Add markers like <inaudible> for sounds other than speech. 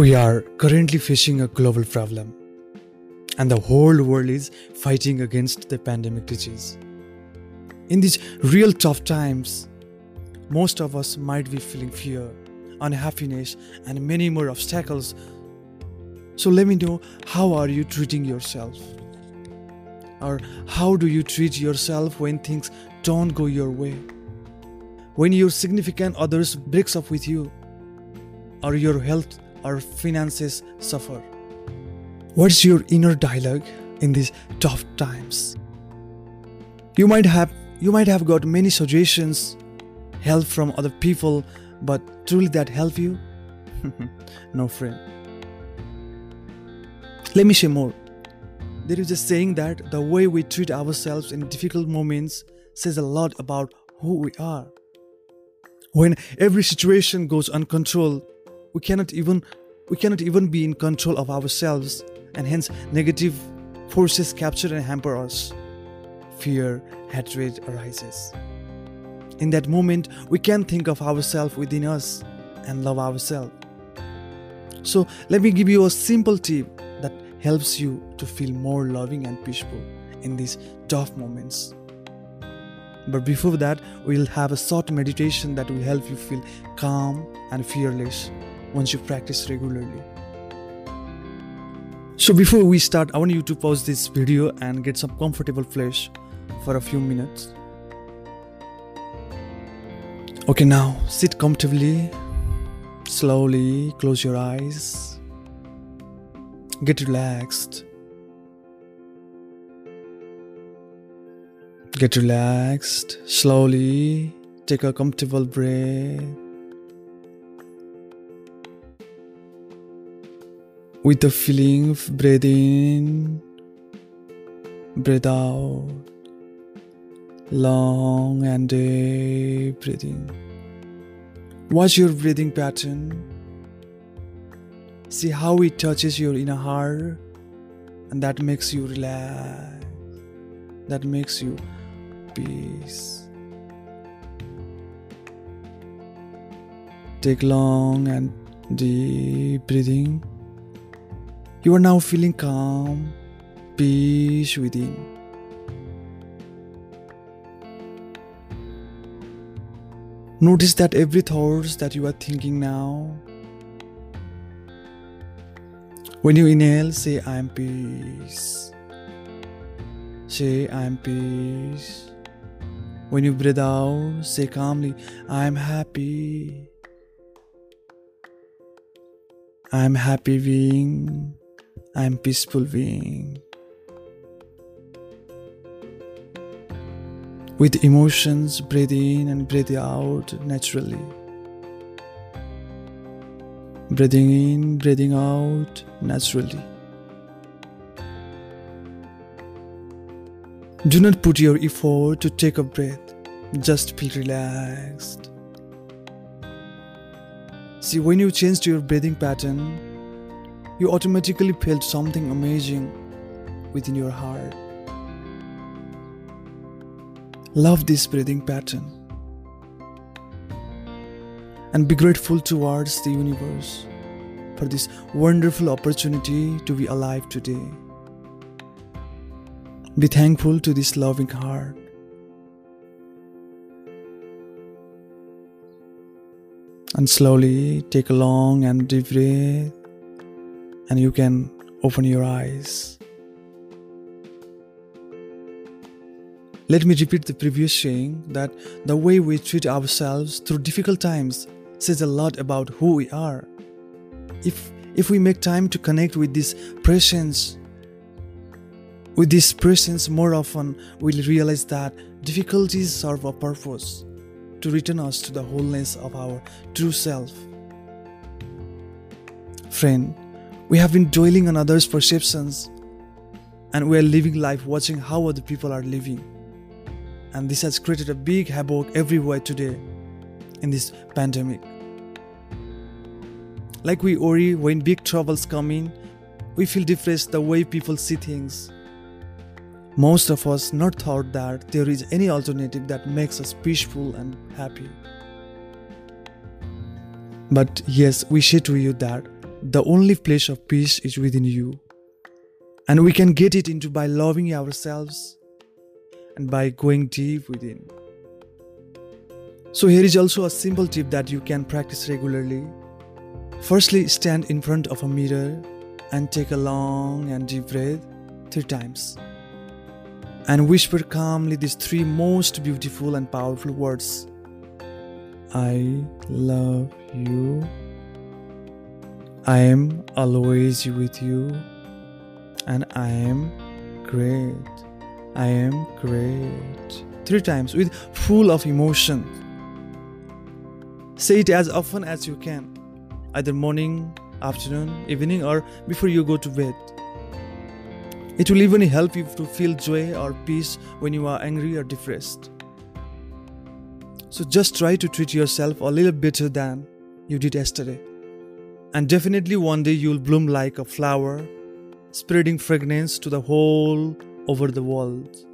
We are currently facing a global problem, and the whole world is fighting against the pandemic disease. In these real tough times, most of us might be feeling fear, unhappiness, and many more obstacles. So let me know how are you treating yourself? Or how do you treat yourself when things don't go your way? When your significant others breaks up with you, or your health or finances suffer. What's your inner dialogue in these tough times? You might have you might have got many suggestions, help from other people, but truly that help you? <laughs> no friend. Let me share more. There is a saying that the way we treat ourselves in difficult moments says a lot about who we are. When every situation goes uncontrolled, we cannot even we cannot even be in control of ourselves and hence negative forces capture and hamper us. Fear hatred arises. In that moment we can think of ourselves within us and love ourselves. So let me give you a simple tip that helps you to feel more loving and peaceful in these tough moments. But before that we'll have a short meditation that will help you feel calm and fearless once you practice regularly. So before we start, I want you to pause this video and get some comfortable place for a few minutes. Okay, now sit comfortably. Slowly close your eyes. Get relaxed. Get relaxed. Slowly take a comfortable breath. With the feeling of breathe in, breathe out, long and deep breathing. Watch your breathing pattern. See how it touches your inner heart, and that makes you relax. That makes you peace. Take long and deep breathing. You are now feeling calm, peace within. Notice that every thoughts that you are thinking now. When you inhale, say I am peace. Say I am peace. When you breathe out, say calmly, I am happy. I am happy being. I am peaceful being. With emotions, breathe in and breathe out naturally. Breathing in, breathing out naturally. Do not put your effort to take a breath, just feel relaxed. See, when you change to your breathing pattern, you automatically felt something amazing within your heart. Love this breathing pattern and be grateful towards the universe for this wonderful opportunity to be alive today. Be thankful to this loving heart. And slowly take a long and deep breath and you can open your eyes. Let me repeat the previous saying that the way we treat ourselves through difficult times says a lot about who we are. If if we make time to connect with this presence, with this presence more often, we'll realize that difficulties serve a purpose to return us to the wholeness of our true self. Friend, we have been dwelling on others' perceptions and we are living life watching how other people are living. And this has created a big havoc everywhere today in this pandemic. Like we worry when big troubles come in, we feel depressed the way people see things. Most of us not thought that there is any alternative that makes us peaceful and happy. But yes, we say to you that the only place of peace is within you. And we can get it into by loving ourselves and by going deep within. So, here is also a simple tip that you can practice regularly. Firstly, stand in front of a mirror and take a long and deep breath three times. And whisper calmly these three most beautiful and powerful words I love you. I am always with you. And I am great. I am great. Three times with full of emotion. Say it as often as you can, either morning, afternoon, evening, or before you go to bed. It will even help you to feel joy or peace when you are angry or depressed. So just try to treat yourself a little better than you did yesterday. And definitely one day you'll bloom like a flower, spreading fragrance to the whole over the world.